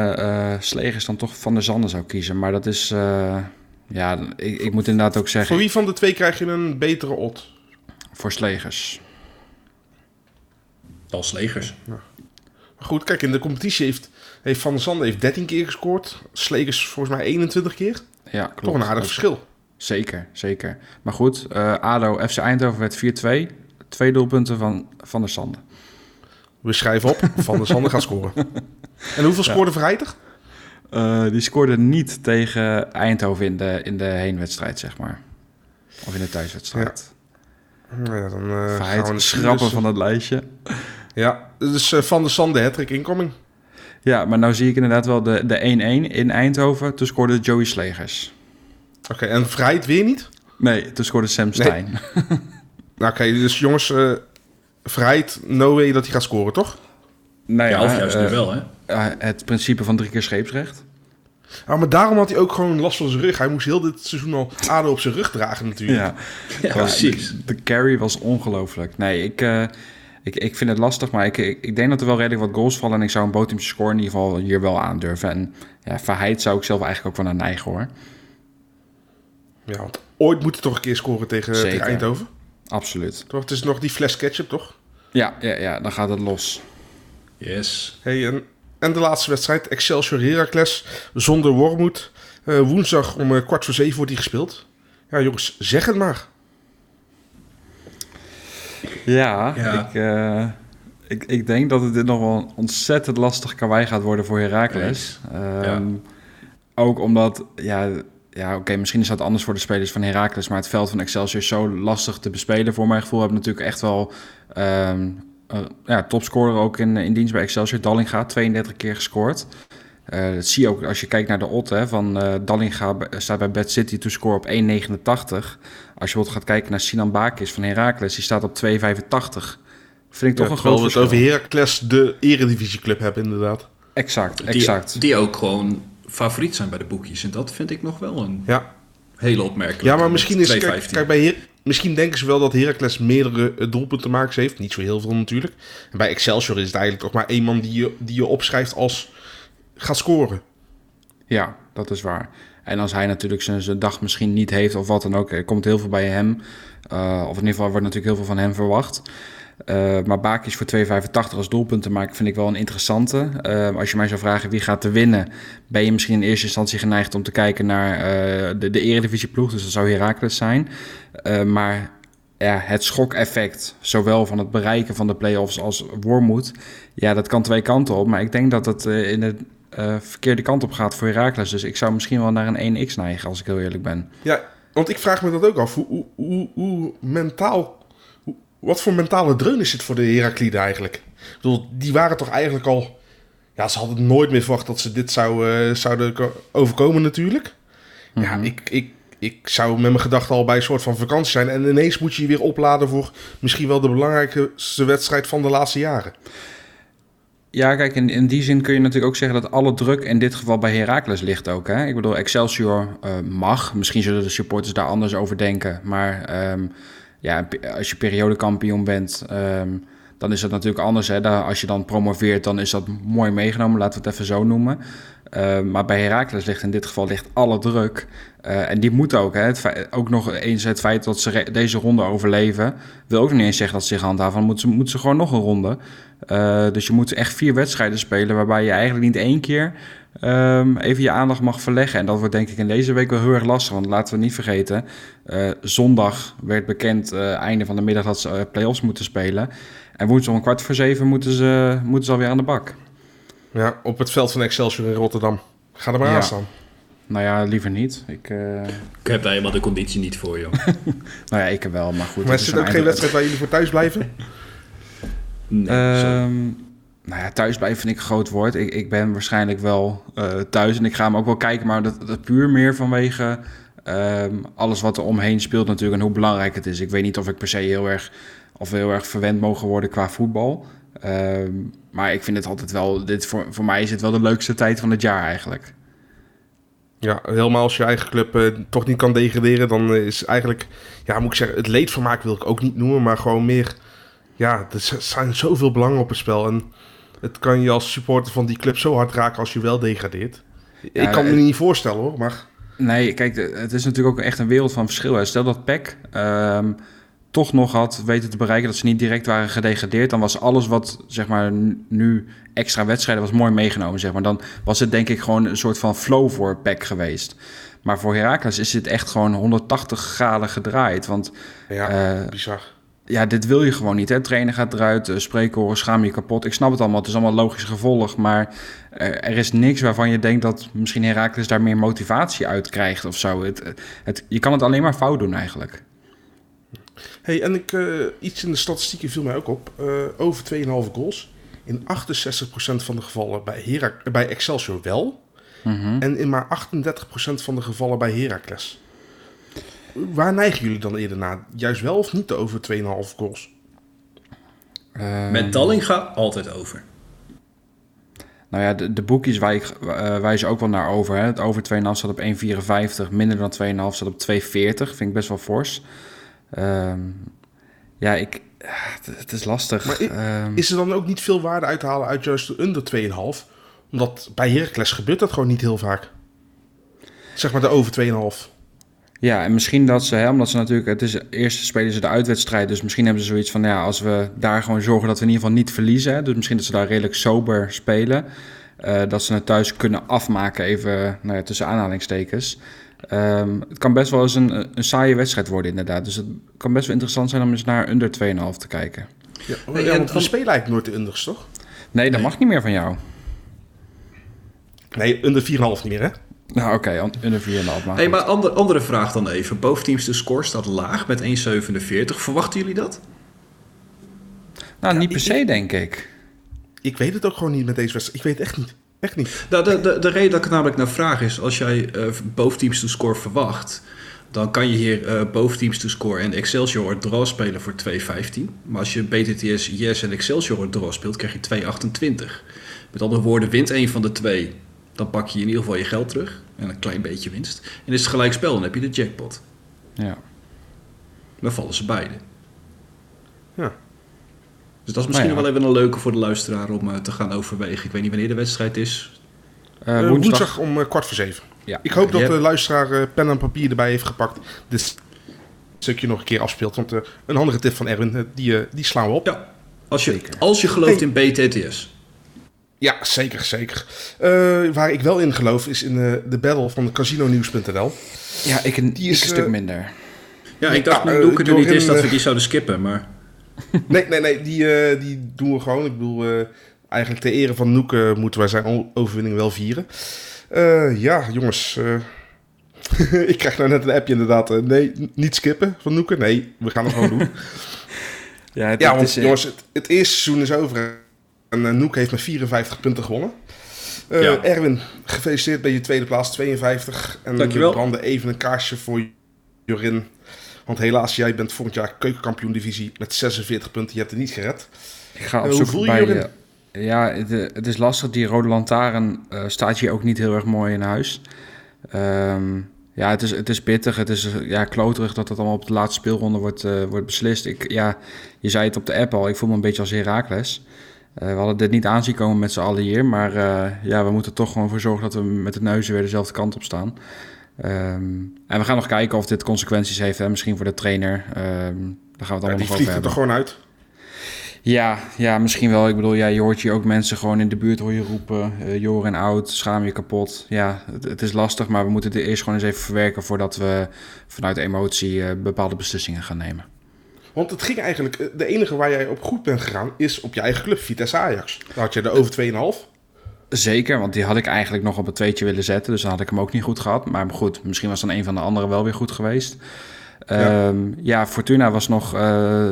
Slegers... dan toch Van der Zande zou kiezen. Maar dat is... Ja, ik, ik moet inderdaad ook zeggen... Voor wie van de twee krijg je een betere odd? Voor Slegers. Als Slegers. Ja. Maar goed, kijk, in de competitie heeft, heeft Van der Zande heeft 13 keer gescoord. Slegers volgens mij 21 keer. Ja, klopt. Toch een aardig verschil. Zeker, zeker. Maar goed, uh, ADO FC Eindhoven werd 4-2. Twee doelpunten van Van der Zande. We schrijven op, Van der Zande gaat scoren. En hoeveel scoorde ja. Vrijdag? Uh, die scoorde niet tegen Eindhoven in de, in de heenwedstrijd, zeg maar. Of in de thuiswedstrijd. Ja, ja dan uh, gaan we schrappen van het lijstje. Ja, dus uh, Van de Sande hattrick incoming. Ja, maar nou zie ik inderdaad wel de 1-1 in Eindhoven. Toen scoorde Joey Slegers. Oké, okay, en Vrijt weer niet? Nee, toen scoorde Sam Stein. Nee. nou, Oké, okay, dus jongens, uh, Vrijt, no way dat hij gaat scoren, toch? Nou ja, ja of juist uh, nu wel, hè? het principe van drie keer scheepsrecht. Ja, maar daarom had hij ook gewoon last van zijn rug. Hij moest heel dit seizoen al ADO op zijn rug dragen natuurlijk. Ja, ja precies. De, de, carry was ongelooflijk. Nee, ik, uh, ik, ik vind het lastig, maar ik, ik, ik, denk dat er wel redelijk wat goals vallen. En ik zou een bootteamse score in ieder geval hier wel aandurven. En ja, Verheid zou ik zelf eigenlijk ook wel naar neigen hoor. Ja, want ooit moet hij toch een keer scoren tegen, tegen Eindhoven? Absoluut. Toch, het is nog die fles ketchup, toch? Ja, ja, ja dan gaat het los. Yes. Hey, en, en de laatste wedstrijd, Excelsior Heracles, zonder Wormoed. Uh, woensdag om uh, kwart voor zeven wordt die gespeeld. Ja, jongens, zeg het maar. Ja, ja. Ik, uh, ik, ik denk dat het dit nog wel een ontzettend lastig karwei gaat worden voor Heracles. Um, ja. Ook omdat, ja, ja oké, okay, misschien is dat anders voor de spelers van Heracles, maar het veld van Excelsior is zo lastig te bespelen. Voor mijn gevoel hebben natuurlijk echt wel um, uh, ja, topscorer ook in, in dienst bij Excelsior. Dallinga, 32 keer gescoord. Uh, dat zie je ook als je kijkt naar de odd hè, van uh, Dallinga staat bij Bad City to score op 1,89. Als je bijvoorbeeld gaat kijken naar Sinan Bakis van Heracles, die staat op 2,85. Vind ik toch ja, een groot verschil. we het over Heracles, de eredivisieclub hebben inderdaad. Exact, exact. Die, die ook gewoon favoriet zijn bij de boekjes. En dat vind ik nog wel een ja. hele opmerkelijke. Ja, maar misschien is... Kijk, kijk, bij Her Misschien denken ze wel dat Heracles meerdere doelpunten maken heeft. Niet zo heel veel natuurlijk. Bij Excelsior is het eigenlijk toch maar één man die je, die je opschrijft als gaat scoren. Ja, dat is waar. En als hij natuurlijk zijn, zijn dag misschien niet heeft of wat dan ook, er komt heel veel bij hem. Uh, of in ieder geval wordt natuurlijk heel veel van hem verwacht. Uh, maar Bakis voor 2,85 als doelpunt te maken vind ik wel een interessante. Uh, als je mij zou vragen wie gaat er winnen, ben je misschien in eerste instantie geneigd om te kijken naar uh, de, de Eredivisie ploeg. Dus dat zou Heracles zijn. maar ja, het schokeffect, zowel van het bereiken van de play-offs als Wormoed, ja, dat kan twee kanten op. Maar ik denk dat het in de verkeerde kant op gaat voor Heracles. Dus ik zou misschien wel naar een 1x neigen, als ik heel eerlijk ben. Ja, want ik vraag me dat ook af. Hoe, hoe, hoe mentaal wat voor mentale dreun is het voor de Herakliden eigenlijk? Ik bedoel, die waren toch eigenlijk al... Ja, ze hadden nooit meer verwacht dat ze dit zou, uh, zouden overkomen natuurlijk. Mm -hmm. Ja, ik, ik, ik zou met mijn gedachten al bij een soort van vakantie zijn. En ineens moet je je weer opladen voor misschien wel de belangrijkste wedstrijd van de laatste jaren. Ja, kijk, in, in die zin kun je natuurlijk ook zeggen dat alle druk in dit geval bij Heracles ligt ook. Hè? Ik bedoel, Excelsior uh, mag. Misschien zullen de supporters daar anders over denken. Maar um, ja, als je periodekampioen bent, um, dan is dat natuurlijk anders. Hè? Als je dan promoveert, dan is dat mooi meegenomen. Laten we het even zo noemen. Uh, maar bij Heracles ligt in dit geval ligt alle druk. Uh, en die moet ook. Hè, ook nog eens het feit dat ze deze ronde overleven... wil ook nog niet eens zeggen dat ze zich handhaven. Dan moeten ze, ze gewoon nog een ronde. Uh, dus je moet echt vier wedstrijden spelen... waarbij je eigenlijk niet één keer um, even je aandacht mag verleggen. En dat wordt denk ik in deze week wel heel erg lastig. Want laten we niet vergeten... zondag werd bekend einde van de middag dat ze play-offs moeten spelen... En woensdag om kwart voor zeven moeten ze, moeten ze alweer aan de bak. Ja, op het veld van Excelsior in Rotterdam. Ga er maar Ja. aan staan. Nou ja, liever niet. Ik, eh, Ik heb daar helemaal de conditie niet voor, joh. nou ja, ik wel, maar goed. Maar is het ook een geen wedstrijd waar jullie voor thuis blijven? Nee, zo. Nou ja, thuisblijven vind ik een groot woord. Ik, ik ben waarschijnlijk wel eh, thuis en ik ga hem ook wel kijken, maar dat, dat puur meer vanwege ehm, alles wat er omheen speelt natuurlijk en hoe belangrijk het is. Ik weet niet of ik per se heel erg, of heel erg verwend mogen worden qua voetbal. Ehm, maar ik vind het altijd wel, dit, voor, voor mij is het wel de leukste tijd van het jaar eigenlijk. Ja, helemaal als je eigen club eh, toch niet kan degraderen, dan is eigenlijk, ja, moet ik zeggen, het leedvermaak wil ik ook niet noemen, maar gewoon meer, ja, er zijn zoveel belangen op het spel en het kan je als supporter van die club zo hard raken als je wel degradeert. Ja, ik kan me niet voorstellen hoor, maar Nee, kijk, het is natuurlijk ook echt een wereld van verschil. hè. Stel dat PEC ehm, toch nog had weten te bereiken dat ze niet direct waren gedegradeerd, dan was alles wat zeg maar nu extra wedstrijden was mooi meegenomen. Zeg maar. Dan was het denk ik gewoon een soort van flow voor PEC geweest. Maar voor Heracles is het echt gewoon 180 graden gedraaid. Want ja, eh, bizar. Ja, dit wil je gewoon niet. Hè? Trainer gaat eruit, uh, spreekhoren, schaam je kapot. Ik snap het allemaal, het is allemaal logisch gevolg. Maar eh, er is niks waarvan je denkt dat misschien Herakles daar meer motivatie uit krijgt of zo. Het, het, je kan het alleen maar fout doen eigenlijk. Hey, en ik, eh, iets in de statistieken viel mij ook op. Eh, over 2,5 goals. In 68% van de gevallen bij, Herak bij Excelsior wel. Mhm. En in maar 38% van de gevallen bij Heracles. Waar neigen jullie dan eerder naar? Juist wel of niet de over 2,5 goals? Eh, Met Dallinga altijd over. Nou ja, de, de boekjes wij, eh, wijzen ook wel naar over. Hè? Het over 2,5 staat op 1,54. Minder dan 2,5 staat op 2,40. Vind ik best wel fors. Ehm, ja, ik, het, het is lastig. Maar Ehm, Is er dan ook niet veel waarde uit te halen uit juist de under 2,5? Omdat bij Heracles gebeurt dat gewoon niet heel vaak. Zeg maar de over 2,5. Ja, en misschien dat ze, hè, omdat ze natuurlijk, het is eerst spelen ze de uitwedstrijd, dus misschien hebben ze zoiets van, ja, als we daar gewoon zorgen dat we in ieder geval niet verliezen, hè, dus misschien dat ze daar redelijk sober spelen, eh, dat ze het thuis kunnen afmaken, even nou ja, tussen aanhalingstekens. Ehm, het kan best wel eens een, een saaie wedstrijd worden, inderdaad. Dus het kan best wel interessant zijn om eens naar under 2,5 te kijken. Ja, want we spelen eigenlijk nooit de unders, toch? Nee, dat mag niet meer van jou. Nee, under 4,5 niet meer, hè? Nou, oké, on- under 4,5. Maar Hey, maar ander, andere vraag dan even. Boventeams de score staat laag met 1,47. Verwachten jullie dat? nou, niet ik- per se, denk ik. Ik weet het ook gewoon niet met deze wedstrijd. Ik weet het echt niet. Echt niet. Nou, de, de, de reden dat ik er namelijk naar vraag is... als jij eh boventeams to score verwacht... dan kan je hier eh boventeams to score en Excelsior draw spelen voor 2,15. Maar als je BTTS Yes en Excelsior draw speelt... krijg je 2,28. Met andere woorden, wint één van de twee... dan pak je in ieder geval je geld terug. En een klein beetje winst. En is het gelijk spel, dan heb je de jackpot. Ja. Dan vallen ze beide. Ja. Dus dat is misschien Nou ja. wel even een leuke voor de luisteraar om eh, te gaan overwegen. Ik weet niet wanneer de wedstrijd is. Eh, Eh, woensdag. woensdag om eh, kwart voor zeven. Ja. Ik hoop dat de luisteraar eh, pen en papier erbij heeft gepakt. Dit stukje nog een keer afspeelt. Want eh, een handige tip van Erwin, die, die slaan we op. Ja, als je, Zeker. als je gelooft in BTTS. Ja, zeker, zeker. Eh, waar ik wel in geloof is in eh, de battle van casinonews.nl. Ja, ik een, Die is, ik een stuk eh, minder. Ja, ik dacht Ja, nu doe ik het er niet is dat we die zouden skippen. Maar Nee, nee, nee, die, eh, die doen we gewoon. Ik bedoel, eh, eigenlijk ter ere van Noek eh, moeten wij zijn overwinning wel vieren. Eh, ja, jongens. eh, ik krijg nou net een appje inderdaad. nee, niet skippen van Noeken. Nee, we gaan het gewoon doen. Ja, het, ja, want is, jongens, het, het eerste seizoen is over. En eh, Noek heeft met 54 punten gewonnen. Eh, Ja. Erwin, gefeliciteerd bij je tweede plaats, 52. En Dankjewel. we branden even een kaarsje voor Jorin. Want helaas, jij bent volgend jaar keukenkampioen divisie met 46 punten. Je hebt het niet gered. Ik ga Eh, op hoe zoek voel je bij... eh, ja, het, eh, het is lastig. Die rode lantaarn eh, staat hier ook niet heel erg mooi in huis. Ehm, ja, het is, het is pittig. Het is eh, ja, kloterig dat dat allemaal op de laatste speelronde wordt, eh, wordt beslist. Ik, ja, je zei het op de app al. Ik voel me een beetje als Herakles. Eh, we hadden dit niet aanzien komen met z'n allen hier. Maar eh, ja, we moeten toch gewoon voor zorgen dat we met het neuzen weer dezelfde kant op staan. Ehm, en we gaan nog kijken of dit consequenties heeft. Hè? Misschien voor de trainer. Ehm, daar gaan we het allemaal Ja, die over vliegt er gewoon uit. Ja, ja, misschien wel. Ik bedoel, ja, je hoort hier ook mensen gewoon in de buurt hoor je roepen. eh Jor en oud, schaam je kapot. Ja, het, het is lastig, maar we moeten dit eerst gewoon eens even verwerken... voordat we vanuit emotie bepaalde beslissingen gaan nemen. Want het ging eigenlijk, eh, de enige waar jij op goed bent gegaan, is op je eigen club, Vitesse Ajax. Daar had je de over 2,5. Zeker, want die had ik eigenlijk nog op een tweetje willen zetten. Dus dan had ik hem ook niet goed gehad. Maar goed, misschien was dan een van de anderen wel weer goed geweest. Ja. Ja, ja Fortuna was nog eh,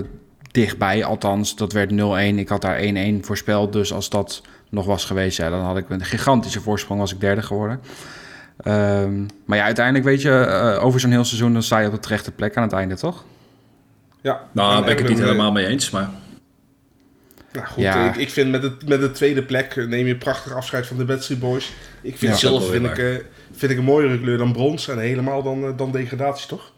dichtbij. Althans, dat werd 0-1. Ik had daar 1-1 voorspeld. Dus als dat nog was geweest, ja, dan had ik een gigantische voorsprong was ik derde geworden. Ehm, maar ja, uiteindelijk weet je, eh, over zo'n heel seizoen... dan sta je op de terechte plek aan het einde, toch? Ja. Nou, daar En ben ik het niet eh, helemaal mee eens, maar... Nou goed, Ja. ik, ik vind met, het, met de tweede plek eh, neem je prachtig afscheid van de Backstreet Boys. Ik vind Ja. is vind ik, eh, vind ik een mooiere kleur dan brons en helemaal dan, eh, dan degradatie, toch?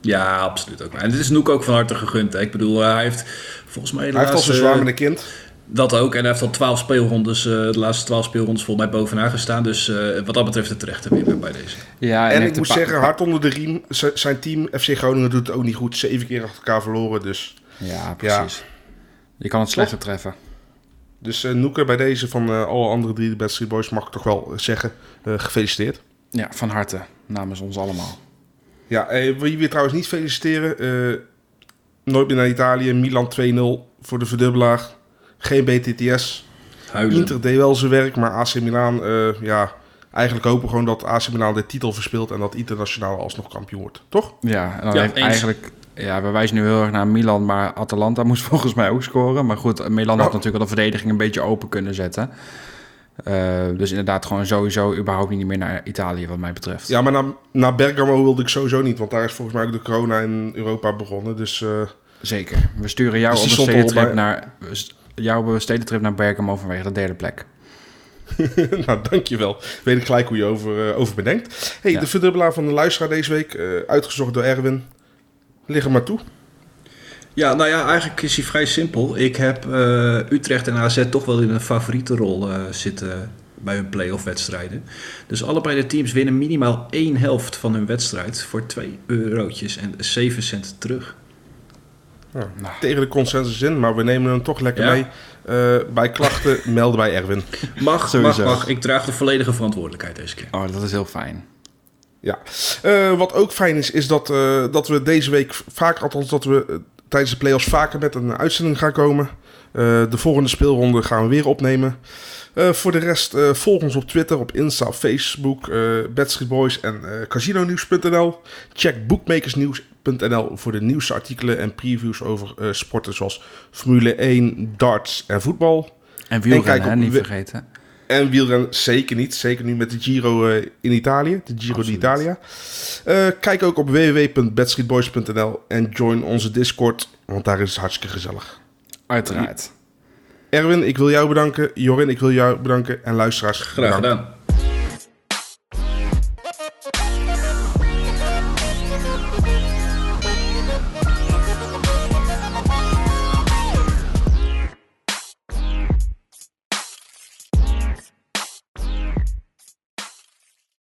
Ja, absoluut ook. En dit is Noek ook van harte gegund. Hè. Ik bedoel, eh, hij heeft volgens mij Hij heeft al zo zwaar met een kind. Dat ook. En hij heeft al 12 speelrondes, eh, de laatste 12 speelrondes volgens mij bovenaan gestaan. Dus eh, wat dat betreft de terechte winnaar bij deze. Ja, En, ik moet zeggen, hard onder de riem. Z- Zijn team, FC Groningen, doet het ook niet goed. Zeven keer achter elkaar verloren. Dus, Ja, precies. Je kan het slechter treffen. dus eh Noeke, bij deze van eh, alle andere drie de Backstreet Boys mag ik toch wel zeggen, eh, gefeliciteerd. Ja, van harte. Namens ons allemaal. Ja, eh, wil je weer trouwens niet feliciteren. eh, nooit meer naar Italië. Milan 2-0 voor de verdubbelaar. Geen BTTS. Huilen. Inter deed wel zijn werk, maar AC Milan, eh, ja, eigenlijk hopen we gewoon dat AC Milan de titel verspeelt en dat internationaal alsnog kampioen wordt. Toch? Ja, en dan Ja, heeft eigenlijk... Ja, we wijzen nu heel erg naar Milan, maar Atalanta moest volgens mij ook scoren. Maar goed, Milan had Oh. natuurlijk al de verdediging een beetje open kunnen zetten. Eh, dus inderdaad gewoon sowieso überhaupt niet meer naar Italië wat mij betreft. Ja, maar naar, naar Bergamo wilde ik sowieso niet, want daar is volgens mij ook de corona in Europa begonnen. Dus eh, Zeker. We sturen jou Dus op een stedentrip naar, we st- jou op een stedentrip naar Bergamo vanwege de derde plek. nou, dankjewel. Weet ik gelijk hoe je over, eh, over bedenkt. hey, Ja. de verdubbelaar van de luisteraar deze week, eh, uitgezocht door Erwin. Lig er maar toe. Ja, nou ja, eigenlijk is hij vrij simpel. Ik heb eh, Utrecht en AZ toch wel in een favoriete rol eh, zitten bij hun play-off wedstrijden. Dus allebei de teams winnen minimaal één helft van hun wedstrijd voor 2 eurotjes en 7 cent terug. Ja, Nou. Tegen de consensus in, maar we nemen hem toch lekker Ja. mee. Eh, bij klachten melden bij Erwin. Mag, mag, Sowieso. mag. Ik draag de volledige verantwoordelijkheid deze keer. Oh, dat is heel fijn. Ja. Eh, wat ook fijn is, is dat, eh, dat we deze week vaak, althans dat we tijdens de play-offs vaker met een uitzending gaan komen. Eh, de volgende speelronde gaan we weer opnemen. Eh, voor de rest, eh, volg ons op Twitter, op Insta, Facebook, eh Badstreet Boys en eh casinonews.nl. Check bookmakersnieuws.nl voor de nieuwste artikelen en previews over eh, sporten zoals Formule 1, darts en voetbal. En wielrennen, kijk hè, op- niet vergeten. En wielrennen zeker niet. Zeker nu met de Giro eh, in Italië. De Giro d'Italia. Eh, kijk ook op www.badstreetboys.nl en join onze Discord. Want daar is het hartstikke gezellig. Uiteraard. Erwin, ik wil jou bedanken. Jorin, ik wil jou bedanken. En luisteraars, Graag gedaan.